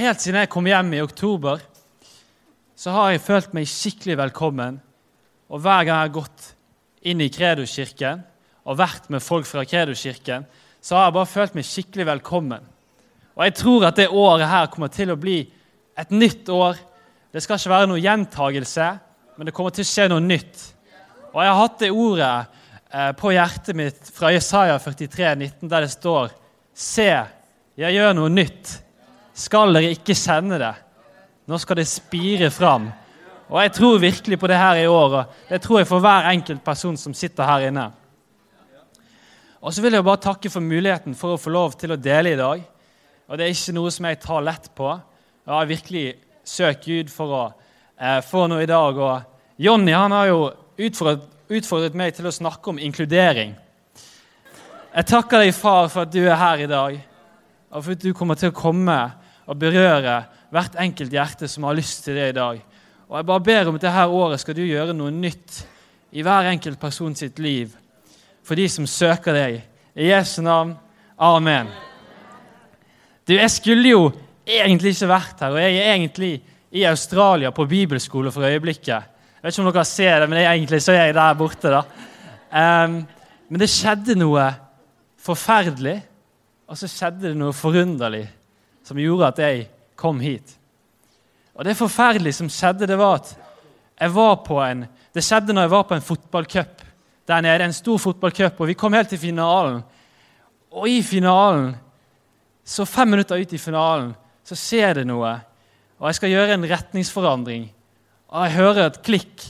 Helt siden jeg kom hjem i oktober, så har jeg følt meg skikkelig velkommen. Og hver gang jeg har gått inn i Kredoskirken og vært med folk fra Kredoskirken, så har jeg bare følt meg skikkelig velkommen. Og jeg tror at det året her kommer til å bli et nytt år. Det skal ikke være noe gjentagelse, men det kommer til å skje noe nytt. Og jeg har hatt det ordet eh, på hjertet mitt fra Jesaja 43, 19, der det står Se, jeg gjør noe nytt. Skal dere ikke kjenne det? Nå skal det spire fram. Og jeg tror virkelig på det her i år, og det tror jeg for hver enkelt person som sitter her inne. Og så vil jeg bare takke for muligheten for å få lov til å dele i dag. Og det er ikke noe som jeg tar lett på. Jeg har virkelig søkt Gud for å eh, få noe i dag. Og Jonny han har jo utfordret, utfordret meg til å snakke om inkludering. Jeg takker deg, far, for at du er her i dag, og for at du kommer til å komme og berøre hvert enkelt hjerte som har lyst til det i dag. Og Jeg bare ber om at dette året skal du gjøre noe nytt i hver enkelt person sitt liv for de som søker deg. I Jesu navn. Amen. Du, Jeg skulle jo egentlig ikke vært her, og jeg er egentlig i Australia på bibelskole for øyeblikket. Jeg vet ikke om dere ser det, men egentlig så er jeg der borte. da. Um, men det skjedde noe forferdelig, og så skjedde det noe forunderlig som gjorde at jeg kom hit. Og Det forferdelige som skjedde, det var at jeg var på en, det skjedde når jeg var på en fotballcup der nede. En stor fotballcup, og vi kom helt til finalen. Og i finalen, så fem minutter ut i finalen, så skjer det noe. Og jeg skal gjøre en retningsforandring. Og jeg hører et klikk.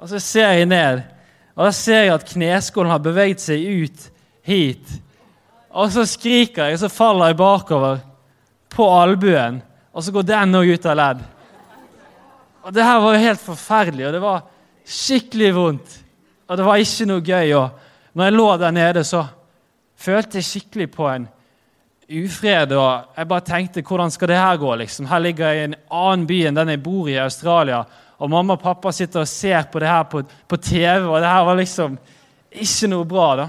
Og så ser jeg ned, og da ser jeg at kneskålen har beveget seg ut hit. Og så skriker jeg, og så faller jeg bakover på albuen, og så går den òg ut av ledd. Og Det her var jo helt forferdelig, og det var skikkelig vondt. Og det var ikke noe gøy. Og når jeg lå der nede, så følte jeg skikkelig på en ufred. Og jeg bare tenkte hvordan skal det her gå? liksom? Her ligger jeg i en annen by enn den jeg bor i i Australia. Og mamma og pappa sitter og ser på det her på, på TV, og det her var liksom ikke noe bra. da.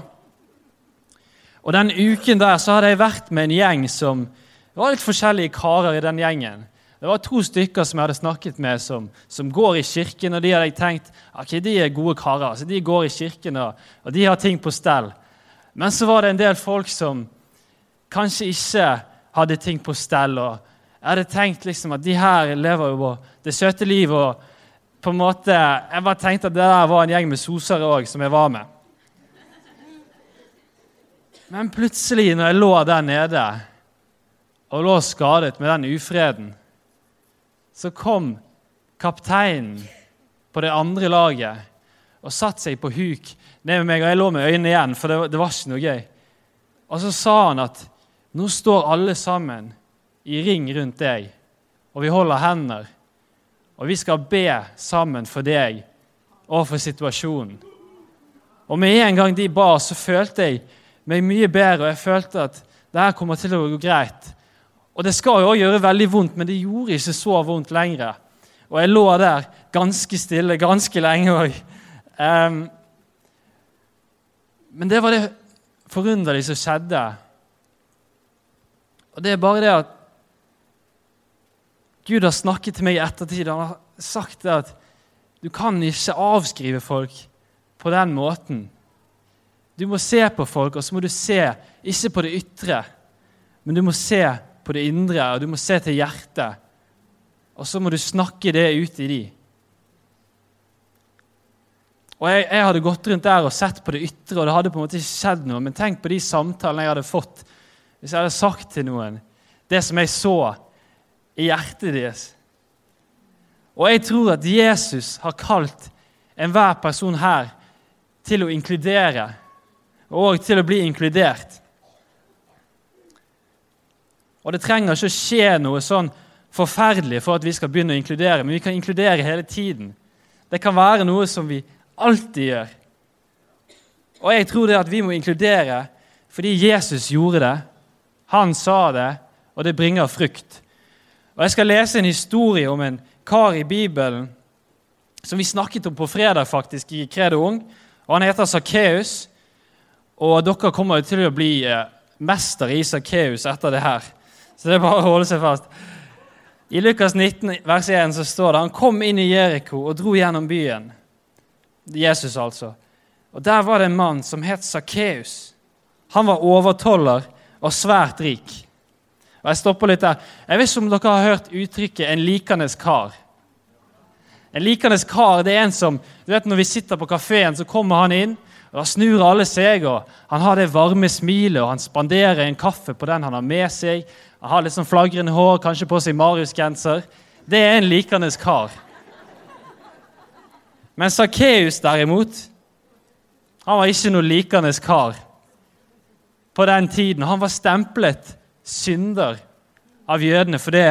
Og Den uken der så hadde jeg vært med en gjeng som det var litt forskjellige karer i den gjengen. Det var to stykker som jeg hadde snakket med, som, som går i kirken. og De hadde jeg tenkt ok, de er gode karer. så De går i kirken, og, og de har ting på stell. Men så var det en del folk som kanskje ikke hadde ting på stell. og Jeg hadde tenkt liksom at de her lever jo det søte livet. og på en måte, Jeg bare tenkte at det der var en gjeng med sosere òg, som jeg var med. Men plutselig, når jeg lå der nede og lå skadet med den ufreden, så kom kapteinen på det andre laget og satte seg på huk ned med meg, og jeg lå med øynene igjen, for det, det var ikke noe gøy. Og så sa han at nå står alle sammen i ring rundt deg, og vi holder hender. Og vi skal be sammen for deg og for situasjonen. Og med en gang de ba, så følte jeg meg mye bedre, og jeg følte at det her kommer til å gå greit. Og det skal jo gjøre veldig vondt, men det gjorde ikke så vondt lenger. Og jeg lå der ganske stille ganske lenge òg. Um, men det var det forunderlige som skjedde. Og det er bare det at Gud har snakket til meg i ettertid. Han har sagt det at du kan ikke avskrive folk på den måten. Du må se på folk, og så må du se ikke på det ytre, men du må se på det indre, og du må se til hjertet. Og så må du snakke det ut i de. Og jeg, jeg, hadde gått rundt der og sett på det ytre, og det hadde på en måte ikke skjedd noe. Men tenk på de samtalene jeg hadde fått hvis jeg hadde sagt til noen det som jeg så i hjertet deres. Og jeg tror at Jesus har kalt enhver person her til å inkludere og til å bli inkludert. Og det trenger ikke skje noe sånn forferdelig for at vi skal begynne å inkludere, men vi kan inkludere hele tiden. Det kan være noe som vi alltid gjør. Og jeg tror det at vi må inkludere fordi Jesus gjorde det. Han sa det, og det bringer frukt. Og Jeg skal lese en historie om en kar i Bibelen som vi snakket om på fredag faktisk i Kredo Ung. Og Han heter Sakkeus, og dere kommer til å bli eh, mester i Sakkeus etter det her. Så det er bare å holde seg fast. I Lukas 19, vers 1 så står det han kom inn i Jeriko og dro gjennom byen. Jesus, altså. Og Der var det en mann som het Sakkeus. Han var overtoller og svært rik. Og Jeg stopper litt der. Jeg vet ikke om dere har hørt uttrykket 'en likende kar'. En likende kar det er en som du vet Når vi sitter på kafeen, så kommer han inn. og Da snur alle seg, og han har det varme smilet, og han spanderer en kaffe på den han har med seg. Han har litt sånn flagrende hår, kanskje på seg Marius-genser. Det er en likende kar. Men Sakkeus, derimot, han var ikke noe likende kar på den tiden. Han var stemplet synder av jødene for det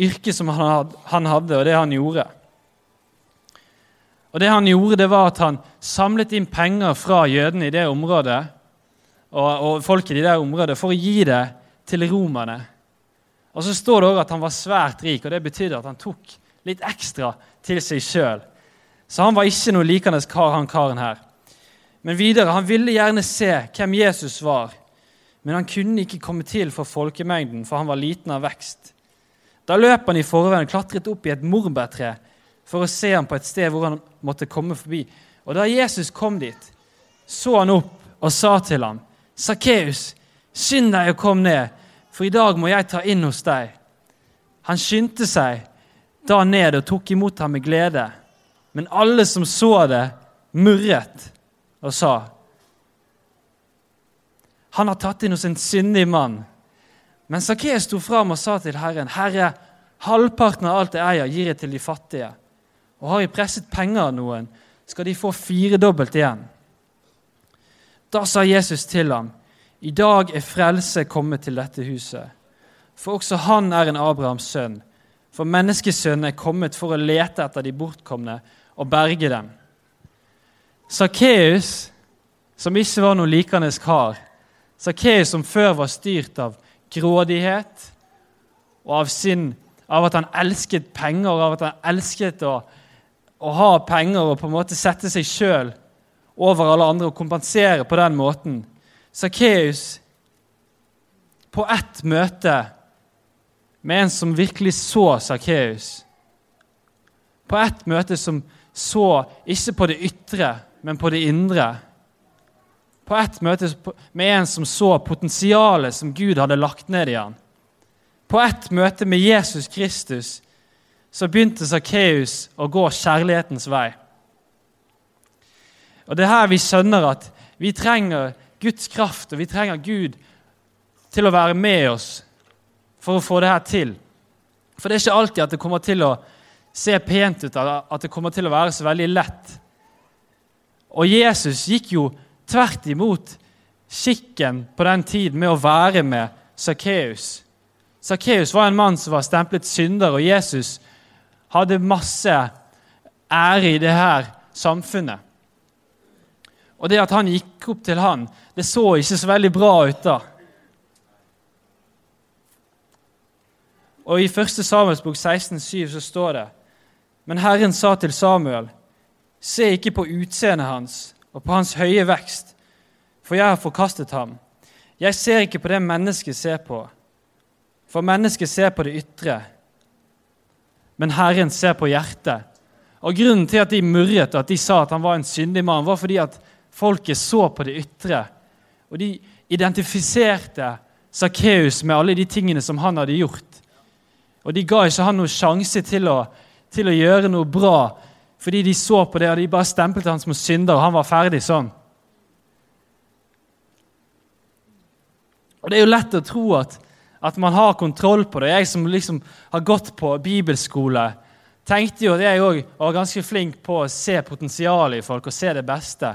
yrket som han hadde, og det han gjorde. Og det han gjorde, det var at han samlet inn penger fra jødene i det området og, og folket i det området for å gi det til romerne. Og så står det òg at han var svært rik, og det betydde at han tok litt ekstra til seg sjøl. Så han var ikke noe likende kar, han karen her. Men videre, han ville gjerne se hvem Jesus var, men han kunne ikke komme til for folkemengden, for han var liten av vekst. Da løp han i forveien og klatret opp i et morbærtre for å se ham på et sted hvor han måtte komme forbi. Og Da Jesus kom dit, så han opp og sa til ham, 'Sakkeus, skynd deg og kom ned, for i dag må jeg ta inn hos deg.' Han skyndte seg da ned og tok imot ham med glede. Men alle som så det, murret og sa, 'Han har tatt inn hos en syndig mann.' Men Sakkeus sto fram og sa til Herren, 'Herre, halvparten av alt jeg eier, gir jeg til de fattige.' Og har jeg presset penger av noen, skal de få firedobbelt igjen. Da sa Jesus til ham, I dag er frelse kommet til dette huset. For også han er en Abrahams sønn. For menneskesønnen er kommet for å lete etter de bortkomne og berge dem. Sakkeus, som ikke var noe likende kar, Sakkeus som før var styrt av grådighet og av, sin, av at han elsket penger og av at han elsket å å ha penger og på en måte sette seg sjøl over alle andre og kompensere på den måten. Sakkeus, på ett møte med en som virkelig så Sakkeus På ett møte som så ikke på det ytre, men på det indre. På ett møte med en som så potensialet som Gud hadde lagt ned i han. På ett møte med Jesus Kristus så begynte Sakkeus å gå kjærlighetens vei. Og Det er her vi skjønner at vi trenger Guds kraft og vi trenger Gud til å være med oss for å få det her til. For det er ikke alltid at det kommer til å se pent ut, at det kommer til å være så veldig lett. Og Jesus gikk jo tvert imot skikken på den tiden med å være med Sakkeus. Sakkeus var en mann som var stemplet synder, og Jesus hadde masse ære i det her samfunnet. Og det at han gikk opp til han, det så ikke så veldig bra ut da. Og I 1. Samuels bok 16, 7, så står det Men Herren sa til Samuel, se ikke på utseendet hans og på hans høye vekst, for jeg har forkastet ham. Jeg ser ikke på det mennesket ser på, for mennesket ser på det ytre, men Herren ser på hjertet. Og Grunnen til at de murret og at de sa at han var en syndig mann, var fordi at folket så på det ytre. Og de identifiserte Sakkeus med alle de tingene som han hadde gjort. Og de ga ikke han noen sjanse til å, til å gjøre noe bra, fordi de så på det, og de bare stemplet han som synder, og han var ferdig sånn. Og Det er jo lett å tro at at man har kontroll på det. Jeg som liksom har gått på bibelskole, tenkte jo at jeg òg var ganske flink på å se potensialet i folk og se det beste.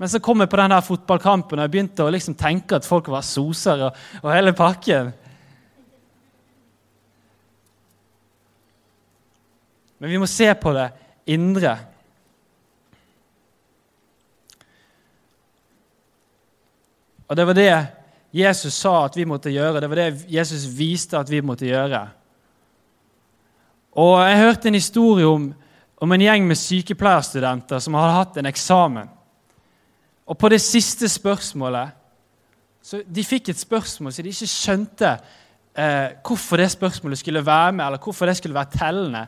Men så kom jeg på den fotballkampen og jeg begynte å liksom tenke at folk var soser og, og hele pakken. Men vi må se på det indre. Og det var det Jesus sa at vi måtte gjøre. Det var det Jesus viste at vi måtte gjøre. Og Jeg hørte en historie om, om en gjeng med sykepleierstudenter som hadde hatt en eksamen. Og på det siste spørsmålet så De fikk et spørsmål så de ikke skjønte eh, hvorfor det spørsmålet skulle være med, eller hvorfor det skulle være tellende.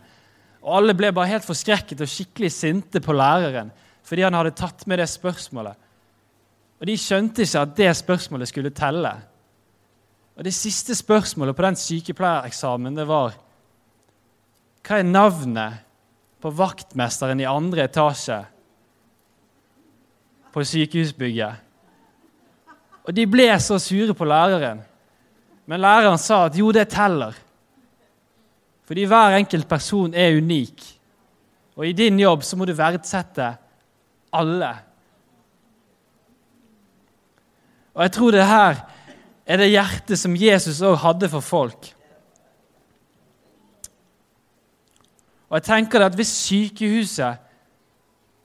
Og Alle ble bare helt forskrekket og skikkelig sinte på læreren fordi han hadde tatt med det spørsmålet. Og De skjønte ikke at det spørsmålet skulle telle. Og Det siste spørsmålet på den sykepleiereksamen det var Hva er navnet på vaktmesteren i andre etasje på sykehusbygget? Og de ble så sure på læreren. Men læreren sa at jo, det teller. Fordi hver enkelt person er unik. Og i din jobb så må du verdsette alle. Og jeg tror det her er det hjertet som Jesus òg hadde for folk. Og jeg tenker at Hvis sykehuset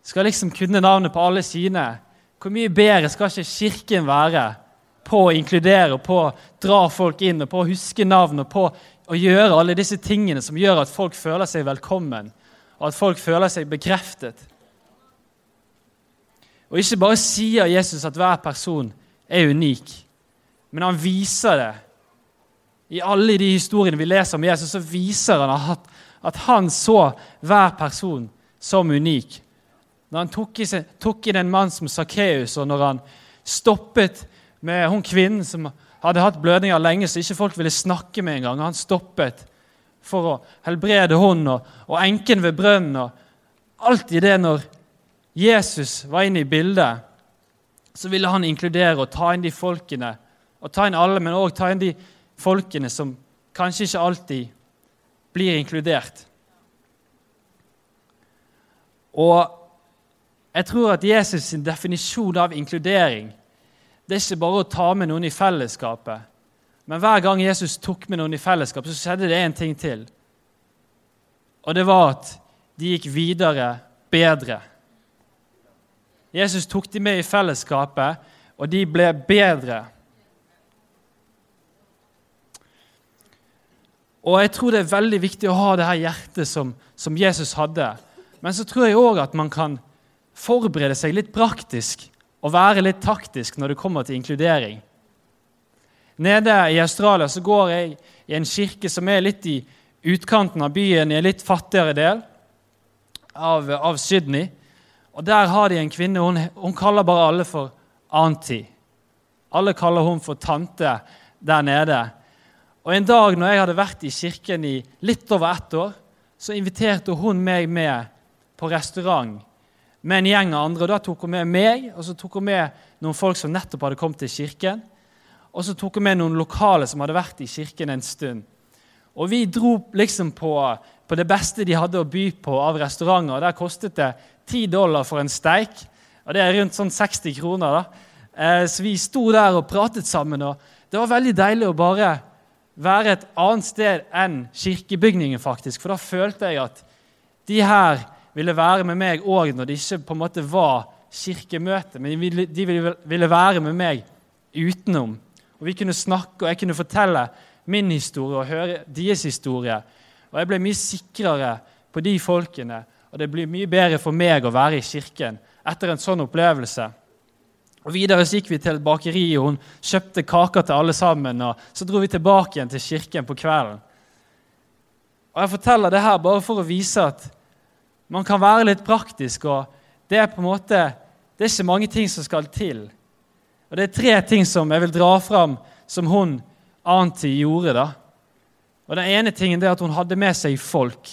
skal liksom kunne navnet på alle sine, hvor mye bedre skal ikke Kirken være på å inkludere, på å dra folk inn, og på å huske navn og på å gjøre alle disse tingene som gjør at folk føler seg velkommen, og at folk føler seg bekreftet? Og ikke bare sier Jesus at hver person er unik, men han viser det. I alle de historiene vi leser om Jesus, så viser han at, at han så hver person som unik. Når han tok, i, tok inn en mann som Sakkeus, og når han stoppet med hun kvinnen som hadde hatt blødninger lenge, så ikke folk ville snakke med engang. Han stoppet for å helbrede hun og, og enken ved brønnen. og i det når Jesus var inne i bildet, så ville han inkludere og ta inn de folkene. Og ta inn alle, men òg ta inn de folkene som kanskje ikke alltid blir inkludert. Og jeg tror at Jesus' sin definisjon av inkludering det er ikke bare å ta med noen i fellesskapet. Men hver gang Jesus tok med noen i fellesskapet, så skjedde det én ting til. Og det var at de gikk videre bedre. Jesus tok de med i fellesskapet, og de ble bedre. Og Jeg tror det er veldig viktig å ha det her hjertet som, som Jesus hadde. Men så tror jeg òg at man kan forberede seg litt praktisk og være litt taktisk når det kommer til inkludering. Nede i Australia så går jeg i en kirke som er litt i utkanten av byen, i en litt fattigere del av, av Sydney. Og Der har de en kvinne. Hun, hun kaller bare alle for auntie. Alle kaller hun for tante der nede. Og En dag når jeg hadde vært i kirken i litt over ett år, så inviterte hun meg med på restaurant med en gjeng av andre. og Da tok hun med meg og så tok hun med noen folk som nettopp hadde kommet til kirken. Og så tok hun med noen lokale som hadde vært i kirken en stund. Og Vi dro liksom på, på det beste de hadde å by på av restauranter. Der kostet det 10 dollar for en steik. Og det er rundt sånn 60 kroner. da. Eh, så vi sto der og pratet sammen. og Det var veldig deilig å bare være et annet sted enn kirkebygningen, faktisk. For da følte jeg at de her ville være med meg òg når det ikke på en måte var kirkemøte. Men de ville, være med meg utenom. Og Vi kunne snakke, og jeg kunne fortelle min historie og høre deres historie. Og Jeg ble mye sikrere på de folkene, og det blir mye bedre for meg å være i kirken etter en sånn opplevelse. Og Videre så gikk vi til et bakeri, og hun kjøpte kaker til alle sammen. og Så dro vi tilbake igjen til kirken på kvelden. Og Jeg forteller det her bare for å vise at man kan være litt praktisk. og Det er på en måte, det er ikke mange ting som skal til. Og Det er tre ting som jeg vil dra fram som hun Anti gjorde. da. Og Den ene tingen er at hun hadde med seg folk.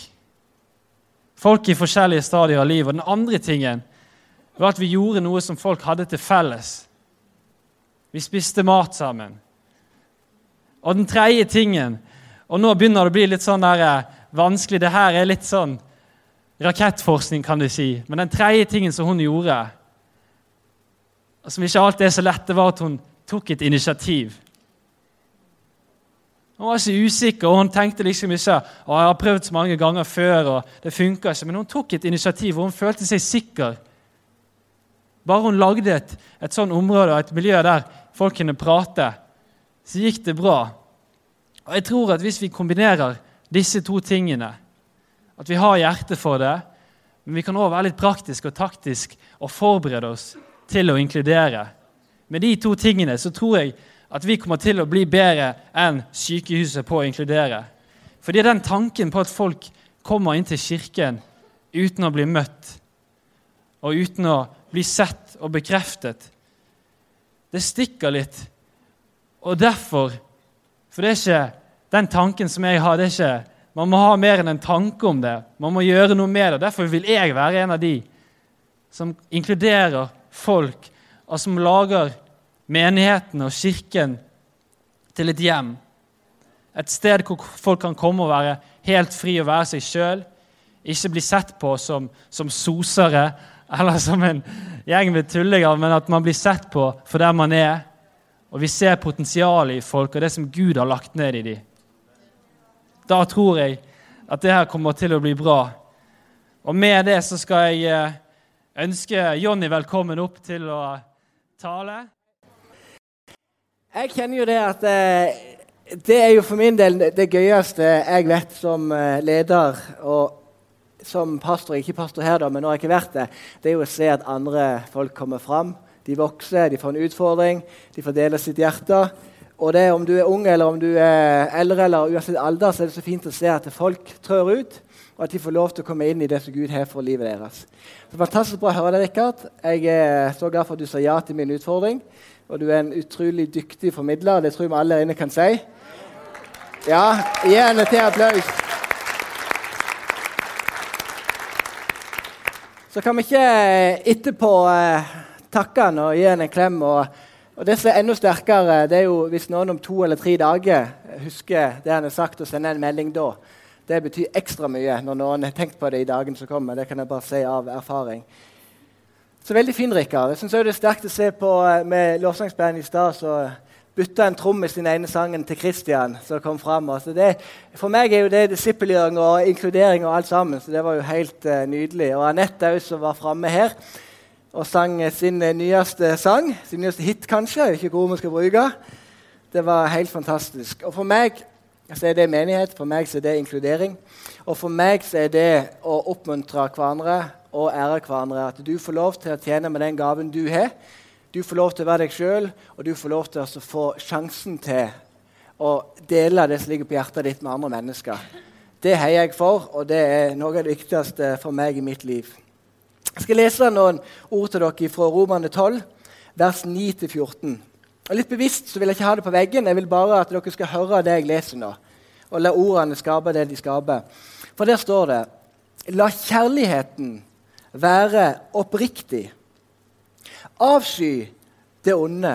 Folk i forskjellige stadier av livet. Og den andre tingen var at vi gjorde noe som folk hadde til felles. Vi spiste mat sammen. Og den tredje tingen Og nå begynner det å bli litt sånn der, eh, vanskelig. Det her er litt sånn rakettforskning, kan du si. Men den tredje tingen som hun gjorde, som ikke alltid er så lett, det var at hun tok et initiativ. Hun var ikke usikker, og hun tenkte liksom ikke å, jeg har prøvd så mange ganger før. og det funker ikke, Men hun tok et initiativ, og hun følte seg sikker. Bare hun lagde et, et sånn område og et miljø der folk kunne prate, så gikk det bra. Og jeg tror at Hvis vi kombinerer disse to tingene, at vi har hjerte for det, men vi kan òg være litt praktisk og taktisk og forberede oss til å inkludere Med de to tingene så tror jeg at vi kommer til å bli bedre enn sykehuset på å inkludere. Fordi den tanken på at folk kommer inn til kirken uten å bli møtt og uten å bli sett og bekreftet, det stikker litt. Og derfor For det er ikke den tanken som jeg har. det er ikke, Man må ha mer enn en tanke om det. Man må gjøre noe med det. Derfor vil jeg være en av de som inkluderer folk, og som lager menigheten og kirken til et hjem. Et sted hvor folk kan komme og være helt fri og være seg sjøl. Ikke bli sett på som, som sosere eller som en gjeng med tullinger, men at man blir sett på for der man er. Og vi ser potensialet i folk og det som Gud har lagt ned i dem. Da tror jeg at det her kommer til å bli bra. Og med det så skal jeg eh, ønske Jonny velkommen opp til å tale. Jeg kjenner jo det at eh, det er jo for min del det gøyeste jeg vet som eh, leder. og som pastor, ikke pastor her, da, men nå har jeg ikke vært det, det er jo å se at andre folk kommer fram. De vokser, de får en utfordring, de får dele sitt hjerte. Og det Om du er ung eller om du er eldre, eller uansett alder, så er det så fint å se at folk trør ut, og at de får lov til å komme inn i det som Gud har for livet deres. Så Fantastisk bra å høre deg, Rikard. Jeg er så glad for at du sa ja til min utfordring. Og du er en utrolig dyktig formidler. Det tror jeg vi alle inne kan si. Ja, gi henne til applaus. Så kan vi ikke etterpå eh, takke han og gi henne en klem. Og, og, det som er enda sterkere, det er jo hvis noen om to eller tre dager husker det han har sagt, og sender en melding da. Det betyr ekstra mye når noen har tenkt på det i dagen som kommer. Det kan jeg bare si av erfaring. Så veldig fin, Rikard. Jeg synes det er sterkt å se på eh, med lovsangsbandet i stad. så bytta en trommis sin ene sangen til Christian. som kom frem. Altså for meg er jo det disippelgjøring og inkludering og alt sammen. Så det var jo helt uh, nydelig. Og Anette òg, som var framme her og sang sin nyeste sang. Sin nyeste hit, kanskje. Ikke hvor vi skal bruke. Det var helt fantastisk. Og for meg så er det menighet, for meg så er det inkludering. Og for meg så er det å oppmuntre hverandre og ære hverandre. At du får lov til å tjene med den gaven du har du får lov til å være deg sjøl, og du får lov til å få sjansen til å dele det som ligger på hjertet ditt, med andre mennesker. Det heier jeg for, og det er noe av det viktigste for meg i mitt liv. Jeg skal lese noen ord til dere fra Romane 12, vers 9-14. Og Litt bevisst så vil jeg ikke ha det på veggen, jeg vil bare at dere skal høre det jeg leser nå. Og la ordene skape det de skaper. For der står det La kjærligheten være oppriktig. Avsky det onde.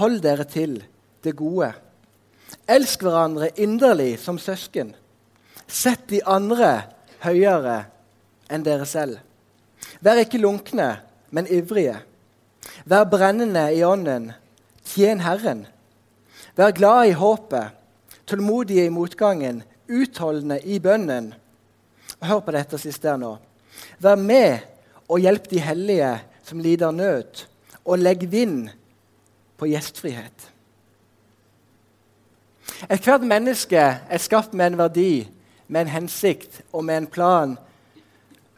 Hold dere til det gode. Elsk hverandre inderlig som søsken. Sett de andre høyere enn dere selv. Vær ikke lunkne, men ivrige. Vær brennende i ånden. Tjen Herren. Vær glad i håpet, tålmodige i motgangen, utholdende i bønnen. Hør på dette siste her nå. Vær med og hjelp de hellige som lider nød, og legg vind på gjestfrihet. Ethvert menneske er skapt med en verdi, med en hensikt og med en plan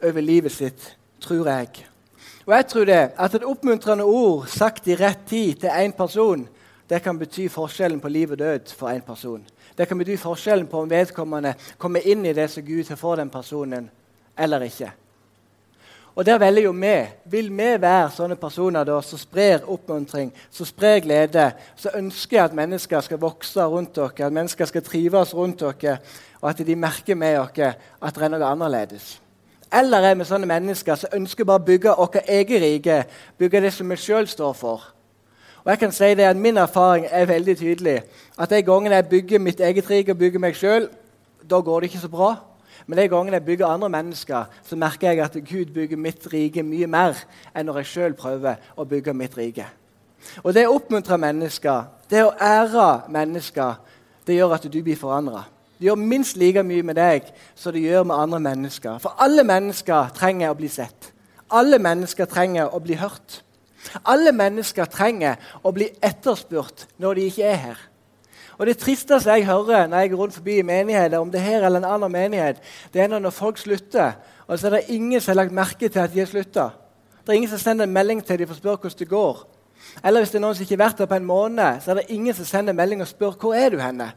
over livet sitt, tror jeg. Og jeg tror det, at et oppmuntrende ord sagt i rett tid til én person, det kan bety forskjellen på liv og død for én person. Det kan bety forskjellen på om vedkommende kommer inn i det som Gud har for den personen, eller ikke. Og der velger jo vi. Vil vi være sånne personer da, som sprer oppmuntring, som sprer glede, som ønsker at mennesker skal vokse rundt dere, at mennesker skal trives rundt dere, og at de merker med dere at det er noe annerledes? Eller er vi sånne mennesker som ønsker bare å bygge vårt eget rike, bygge det som vi sjøl står for? Og jeg kan si det at Min erfaring er veldig tydelig. At de gangene jeg bygger mitt eget rike og bygger meg sjøl, da går det ikke så bra. Men de gangene jeg bygger andre mennesker, så merker jeg at Gud bygger mitt rike mye mer enn når jeg sjøl prøver å bygge mitt rike. Og Det å oppmuntre mennesker, det å ære mennesker, det gjør at du blir forandra. Det gjør minst like mye med deg som det gjør med andre mennesker. For alle mennesker trenger å bli sett. Alle mennesker trenger å bli hørt. Alle mennesker trenger å bli etterspurt når de ikke er her. Og Det tristeste jeg hører når jeg går rundt forbi menigheter, om det her eller en annen menighet, det er når folk slutter, og så er det ingen som har lagt merke til at de har slutta. Det er ingen som sender en melding til dem for å spørre hvordan det går. Eller hvis det er noen som ikke har vært der på en måned, så er det ingen som sender melding og spør hvor er du henne.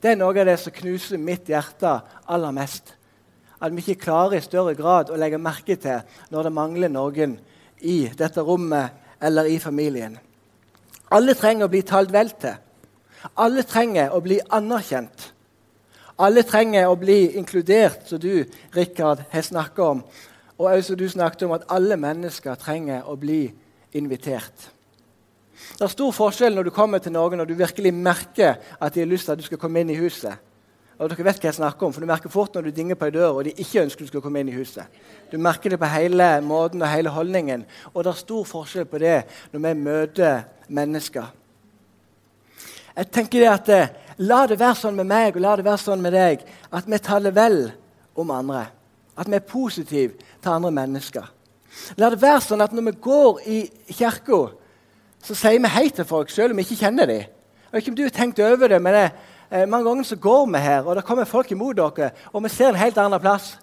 Det er noe av det som knuser mitt hjerte aller mest. At vi ikke klarer i større grad å legge merke til når det mangler noen i dette rommet eller i familien. Alle trenger å bli talt vel til. Alle trenger å bli anerkjent. Alle trenger å bli inkludert, som du, Rikard, har snakka om. Og også du snakket om at alle mennesker trenger å bli invitert. Det er stor forskjell når du kommer til noen og du virkelig merker at de har lyst til at du skal komme inn i huset. Og dere vet hva jeg snakker om, for Du merker fort når du dinger på ei dør og de ikke ønsker du skal komme inn i huset. Du merker det på hele måten og hele holdningen. Og det er stor forskjell på det når vi møter mennesker. Jeg tenker det at eh, La det være sånn med meg og la det være sånn med deg at vi taler vel om andre. At vi er positive til andre mennesker. La det være sånn at når vi går i kirka, så sier vi hei til folk selv om vi ikke kjenner dem. Jeg vet ikke om du har tenkt over det, men det, eh, mange ganger så går vi her, og det kommer folk imot dere, og vi ser en helt annen plass.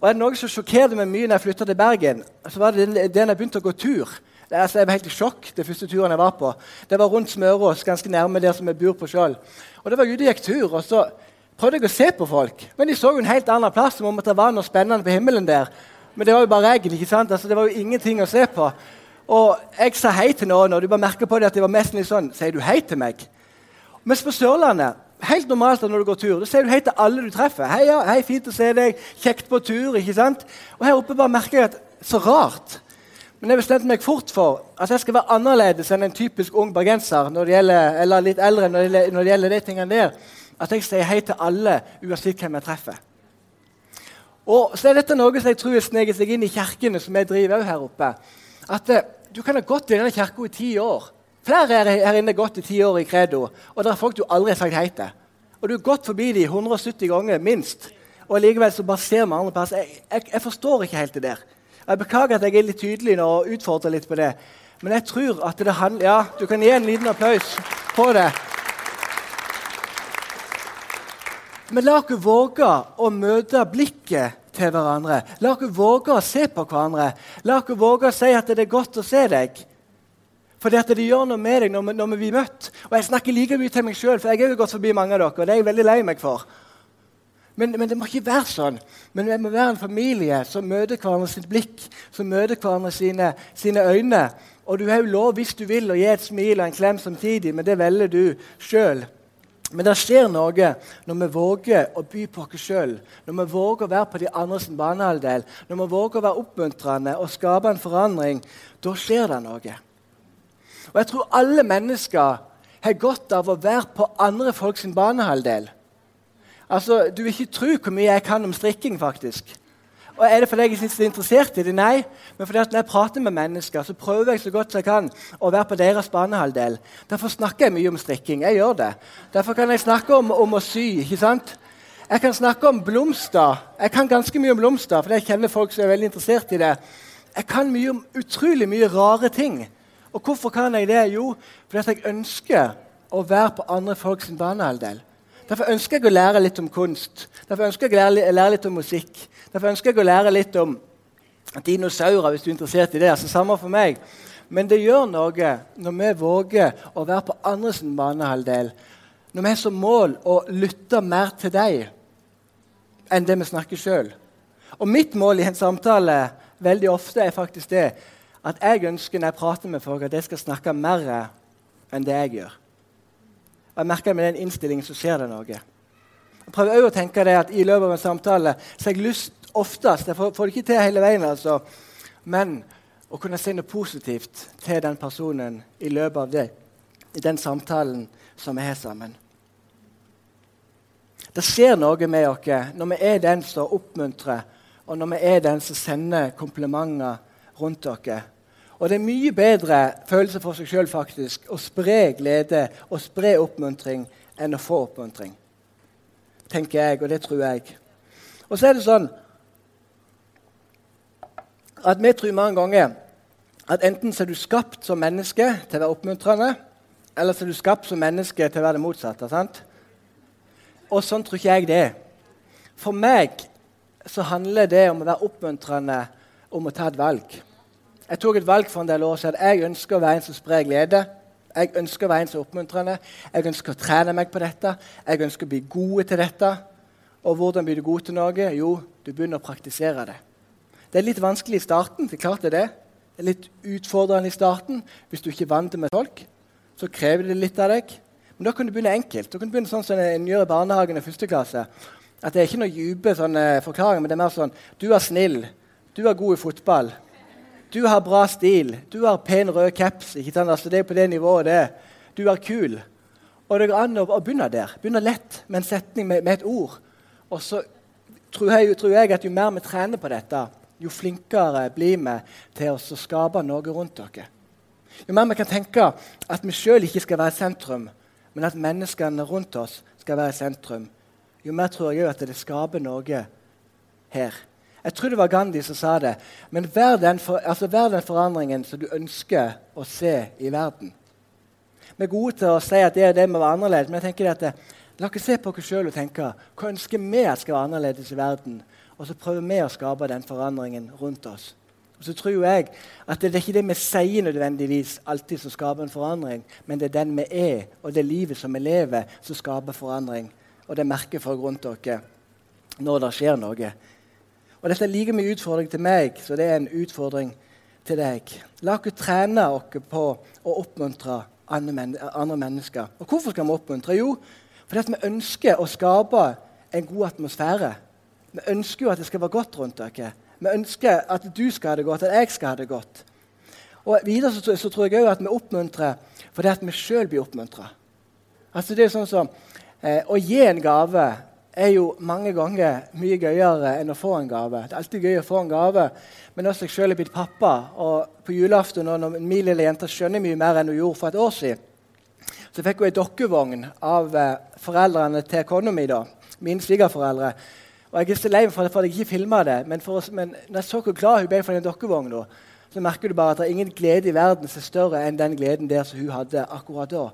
Og er det noe som sjokkerte meg mye når jeg flytta til Bergen, så var det det når jeg begynte å gå tur. Det, altså, jeg var helt i sjokk det første turen jeg var på. Det var rundt Smørås, ganske nærme der som jeg bor på sjøl. Og det var ute og gikk tur, og så prøvde jeg å se på folk. Men de så jo en helt annen plass, som om det var noe spennende på himmelen der. Men det var jo bare regn. ikke sant? Altså, det var jo ingenting å se på. Og jeg sa hei til noen, og du bare merker på det at det var mest litt sånn Sier du hei til meg? Mens på Sørlandet helt normalt når du går tur, da sier du hei til alle du treffer. Hei, ja, hei, fint å se deg. Kjekt på tur. ikke sant? Og her oppe bare merker jeg at så rart. Men jeg bestemte meg fort for at jeg skal være annerledes enn en typisk ung bergenser når det gjelder, eller litt eldre når det når det gjelder de tingene der. At jeg sier hei til alle, uansett hvem jeg treffer. Og så er dette noe som jeg tror sneker seg inn i kirkene som jeg driver her oppe. At eh, Du kan ha gått i denne kirka i ti år. Flere her, inne gått i ti år i Credo, og det er folk du aldri har sagt hei til. Og du har gått forbi dem 170 ganger, minst. Og likevel så bare ser vi andre plasser. Jeg, jeg, jeg, forstår ikke helt det der. Jeg Beklager at jeg er litt tydelig nå og utfordrer litt på det. Men jeg tror at det handler Ja, du kan gi en liten applaus på det. Men la oss våge å møte blikket til hverandre. La oss våge å se på hverandre. La oss våge å si at det er godt å se deg. For det, gjør noe med deg når vi, når vi blir møtt. Og Jeg snakker like mye til meg sjøl, for jeg har jo gått forbi mange av dere. og det er jeg veldig lei meg for. Men, men, det må ikke være sånn. Men vi må være en familie som møter hverandre sitt blikk, som møter hverandre sine, sine øyne. Og du har jo lov, hvis du vil, å gi et smil og en klem samtidig, men det velger du sjøl. Men det skjer noe når vi våger å by på oss sjøl, når vi våger å være på de andres banehalvdel, når vi våger å være oppmuntrende og skape en forandring. Da skjer det noe. Og Jeg tror alle mennesker har godt av å være på andre folks banehalvdel. Altså, Du vil ikke tro hvor mye jeg kan om strikking, faktisk. Og Er det fordi jeg er interessert i det? Nei. Men fordi at når jeg prater med mennesker, så prøver jeg så godt jeg kan å være på deres banehalvdel. Derfor snakker jeg mye om strikking. Jeg gjør det. Derfor kan jeg snakke om, om å sy. ikke sant? Jeg kan snakke om blomster. Jeg kan ganske mye om blomster, for jeg kjenner folk som er veldig interessert i det. Jeg kan mye om utrolig mye rare ting. Og hvorfor kan jeg det? Jo, fordi at jeg ønsker å være på andre folks banehalvdel. Derfor ønsker jeg å lære litt om kunst. Derfor ønsker jeg å lære, lære litt om musikk. Derfor ønsker jeg å lære litt om dinosaurer, hvis du er interessert i det. altså Samme for meg. Men det gjør noe når vi våger å være på andres banehalvdel. Når vi har som mål å lytte mer til deg enn det vi snakker sjøl. Og mitt mål i en samtale veldig ofte er faktisk det at jeg ønsker når jeg prater med folk, at jeg skal snakke mer enn det jeg gjør. Og jeg merker Med den innstillingen så skjer det noe. Jeg prøver også å tenke det at I løpet av en samtale så har jeg lyst oftest Jeg får, får det ikke til hele veien, altså, men å kunne si noe positivt til den personen i løpet av det, i den samtalen som vi har sammen. Det skjer noe med oss når vi er den som oppmuntrer, og når vi er den som sender komplimenter rundt dere. Og det er mye bedre følelse for seg sjøl å spre glede og spre oppmuntring enn å få oppmuntring. Tenker jeg, og det tror jeg. Og så er det sånn at vi tror mange ganger at enten så er du skapt som menneske til å være oppmuntrende, eller så er du skapt som menneske til å være det motsatte. sant? Og sånn tror ikke jeg det er. For meg så handler det om å være oppmuntrende om å ta et valg. Jeg tok et valg for en del år siden. Jeg ønsker å være en som sprer glede. Jeg ønsker å være en som er oppmuntrende. Jeg ønsker å trene meg på dette. Jeg ønsker å bli gode til dette. Og hvordan blir du god til noe? Jo, du begynner å praktisere det. Det er litt vanskelig i starten. Det er klart det er det. Det er litt utfordrende i starten. Hvis du ikke er vant med folk, så krever det litt av deg. Men da kan du begynne enkelt. Da kan du begynne sånn som en gjør i barnehagen i første klasse. At Det er ikke noe dype forklaringer, men det er mer sånn Du er snill. Du er god i fotball. Du har bra stil. Du har pen rød caps. ikke sant? Altså, det er på det nivået det. Du er kul. Og det går an å begynne der. Begynne lett med en setning, med, med et ord. Og så tror jeg, tror jeg, at jo mer vi trener på dette, jo flinkere blir vi til å skape noe rundt dere. Jo mer vi kan tenke at vi sjøl ikke skal være sentrum, men at menneskene rundt oss skal være sentrum, jo mer tror jeg at det skaper noe her. Jeg tror det var Gandhi som sa det. Men vær den, for, altså vær den forandringen som du ønsker å se i verden. Vi er gode til å si at det, er det må være annerledes, men jeg tenker at la oss se på oss sjøl og tenke hva ønsker vi at skal være annerledes i verden? Og så prøver vi å skape den forandringen rundt oss. Og så tror jeg at Det er ikke det vi sier nødvendigvis alltid som skaper en forandring, men det er den vi er, og det livet som vi lever, som skaper forandring. Og det merker folk rundt dere når det skjer noe. Og Dette er like mye utfordring til meg så det er en utfordring til deg. La oss trene oss på å oppmuntre andre mennesker. Og Hvorfor skal vi oppmuntre? Jo, fordi vi ønsker å skape en god atmosfære. Vi ønsker jo at det skal være godt rundt dere. Vi ønsker at du skal ha det godt, at jeg skal ha det godt. Og Videre så, så tror jeg òg at vi oppmuntrer fordi at vi sjøl blir oppmuntra. Altså, det er sånn som eh, Å gi en gave er jo mange ganger mye gøyere enn å få en gave. Det er alltid gøy å få en gave, men også jeg selv er blitt pappa. Og på julaften, når min lille jente skjønner mye mer enn hun gjorde for et år siden, så fikk hun ei dokkevogn av eh, foreldrene til kona mi, mine svigerforeldre. Og Jeg er så lei meg for at jeg ikke filma det, men, oss, men når jeg så hvor glad hun ble for den dokkevogna, så merker du bare at det er ingen glede i verden som er større enn den gleden der som hun hadde akkurat da.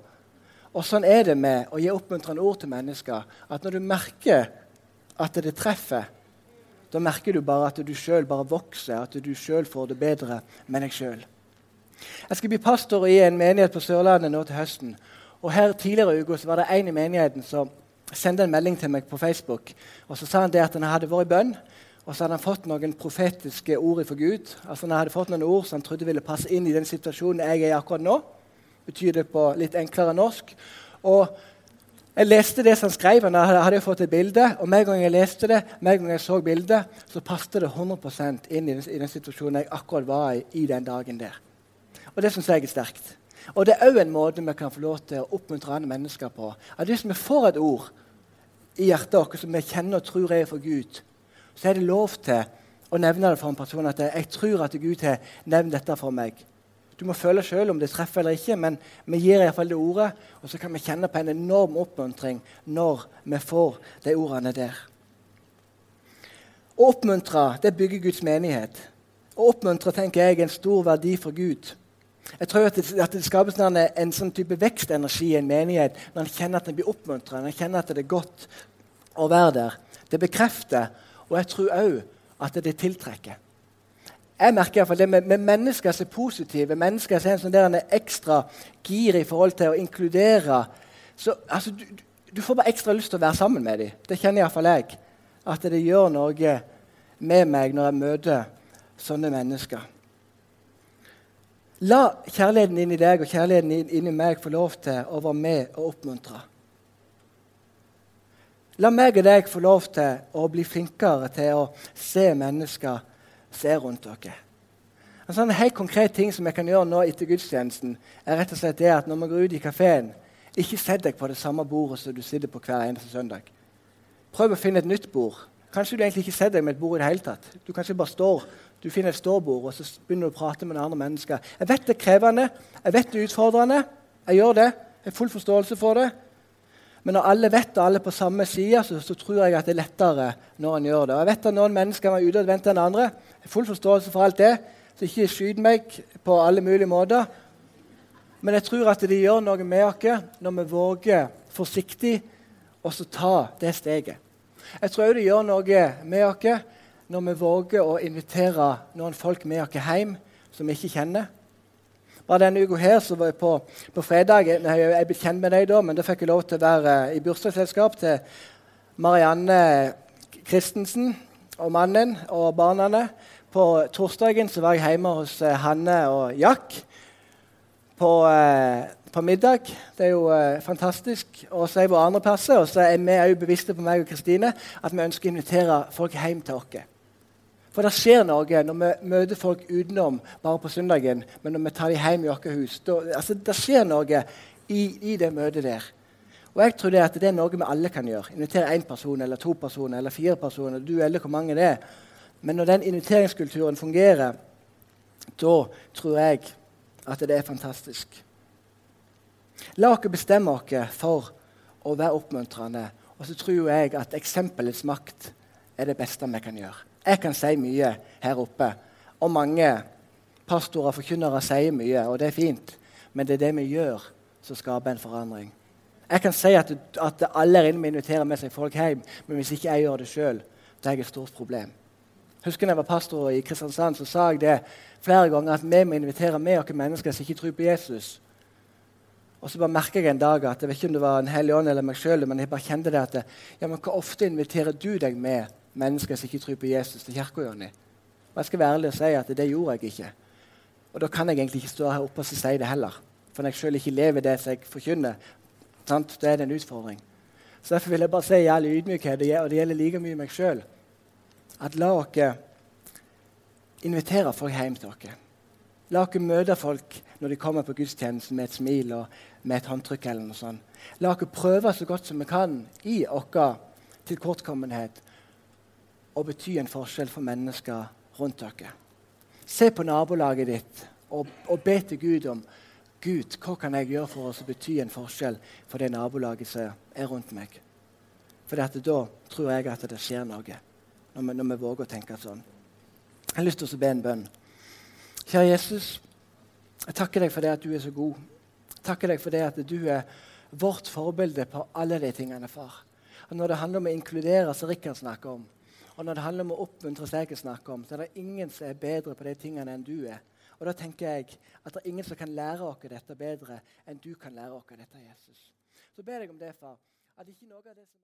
Og sånn er det med å gi oppmuntrende ord til mennesker. At når du merker at det treffer, da merker du bare at du sjøl bare vokser, at du sjøl får det bedre med deg sjøl. Jeg skal bli pastor i en menighet på Sørlandet nå til høsten. Og her Tidligere i uka var det en i menigheten som sendte en melding til meg på Facebook. og Så sa han det at han hadde vært i bønn, og så hadde han fått noen profetiske ord fra Gud. Altså Han hadde fått noen ord som han trodde ville passe inn i den situasjonen jeg er i akkurat nå betyr det på litt enklere norsk. Og jeg leste det som han skrev. og jeg hadde fått et bilde. Og med en gang jeg leste det, med en gang jeg så bildet, så passet det 100 inn i den, i den, situasjonen jeg akkurat var i i den dagen der. Og det syns jeg er sterkt. Og det er òg en måte vi kan få lov til å oppmuntre andre mennesker på. At Hvis vi får et ord i hjertet vårt som vi kjenner og tror er fra Gud, så er det lov til å nevne det for en person at jeg tror at Gud har nevnt dette for meg. Du må føle sjøl om det treffer eller ikke, men vi gir iallfall det ordet. Og så kan vi kjenne på en enorm oppmuntring når vi får de ordene der. Å oppmuntre det bygger Guds menighet. Å oppmuntre tenker jeg er en stor verdi for Gud. Jeg tror at det, at det skapes en, en sånn type vekstenergi i en menighet når en kjenner at en blir oppmuntra, når en kjenner at det er godt å være der. Det bekrefter, og jeg tror òg at det tiltrekker. Jeg merker i hvert fall det med, med mennesker som er positive, mennesker som er sånn ekstra gir i forhold til å inkludere. Så, altså, du, du, får bare ekstra lyst til å være sammen med dem. Det kjenner iallfall jeg. At det gjør noe med meg når jeg møter sånne mennesker. La kjærligheten inn i deg og kjærligheten inn i meg få lov til å være med og oppmuntre. La meg og deg få lov til å bli flinkere til å se mennesker se rundt dere. En sånn helt konkret ting som jeg kan gjøre nå etter gudstjenesten, er rett og slett det at når man går ut i kafeen, ikke sett deg på det samme bordet som du sitter på hver eneste søndag. Prøv å finne et nytt bord. Kanskje du egentlig ikke setter deg med et bord i det hele tatt. Du kanskje bare står, du finner et ståbord og så begynner du å prate med andre mennesker. Jeg vet det er krevende, jeg vet det er utfordrende. Jeg gjør det. Jeg har full forståelse for det. Men når alle vet og alle er på samme side, så, så, tror jeg at det er lettere når en gjør det. Og jeg vet at Noen mennesker er utadvendte enn andre. Jeg har full forståelse for alt det, så ikke skyt meg på alle mulige måter. Men jeg tror at det gjør noe med oss når vi våger forsiktig å ta det steget. Jeg tror òg det gjør noe med oss når vi våger å invitere noen folk med oss hjem som vi ikke kjenner. Bare denne uka her så var jeg på, på fredag Jeg er blitt kjent med deg da, men da fikk jeg lov til å være i bursdagsselskap til Marianne Christensen og mannen og barna. På torsdagen så var jeg hjemme hos eh, Hanne og Jack på, eh, på middag. Det er jo eh, fantastisk. Og så er våre andre plasser, og så er vi bevisste på meg og Kristine at vi ønsker å invitere folk hjem til oss. For det skjer noe når vi møter folk utenom bare på søndagen, men når vi tar dem hjem i vårt hus. Da, altså, det skjer noe i, i, det møtet der. Og jeg tror det, at det er noe vi alle kan gjøre. Invitere én person eller to personer eller fire personer. du eller hvor mange det er. Men når den inviteringskulturen fungerer, da tror jeg at det er fantastisk. La oss bestemme oss for å være oppmuntrende. Og så tror jeg at eksempelets makt er det beste vi kan gjøre. Jeg kan si mye her oppe, og mange pastorer og forkynnere sier mye, og det er fint. Men det er det vi gjør, som skaper en forandring. Jeg kan si at, at alle her inne må invitere med seg folk hjem, men hvis ikke jeg gjør det sjøl, har er et stort problem. Husker jeg var pastor i Kristiansand, så sa jeg det flere ganger at vi må invitere med oss mennesker som ikke tror på Jesus. Og så bare merker jeg en dag at jeg vet ikke om det var en hellig ånd eller meg sjøl, men jeg bare kjente det at ja, men hvor ofte inviterer du deg med mennesker som ikke tror på Jesus, til kirka, Jonny? Og jeg skal være ærlig og si at det gjorde jeg ikke. Og da kan jeg egentlig ikke stå her oppe og si det heller. For når jeg sjøl ikke lever det som jeg forkynner, sant? da er det en utfordring. Så Derfor vil jeg bare si all ydmykhet, og det gjelder like mye meg sjøl, at la oss invitere folk hjem til oss. La oss møte folk når de kommer på gudstjenesten med et smil og med et håndtrykk. eller noe sånt. La oss prøve så godt som vi kan i vår tilkortkommenhet å bety en forskjell for mennesker rundt dere. Se på nabolaget ditt og, og be til Gud om Gud, hva kan jeg gjøre for å bety en forskjell for det nabolaget som er rundt meg. For da tror jeg at det skjer noe, når vi, når vi våger å tenke sånn. Jeg har lyst til å be en bønn. Kjære Jesus, jeg takker deg for det at du er så god. Jeg takker deg for det at du er vårt forbilde på alle de tingene, far. Og Når det handler om å inkludere, som Rikard snakker om, og når det handler om å oppmuntre, som jeg snakker om, så er det ingen som er bedre på de tingene enn du er. Og da tenker jeg at det er ingen som kan lære oss dette bedre enn du kan lære oss dette, Jesus. Så ber jeg om det, far. at ikke noe av det som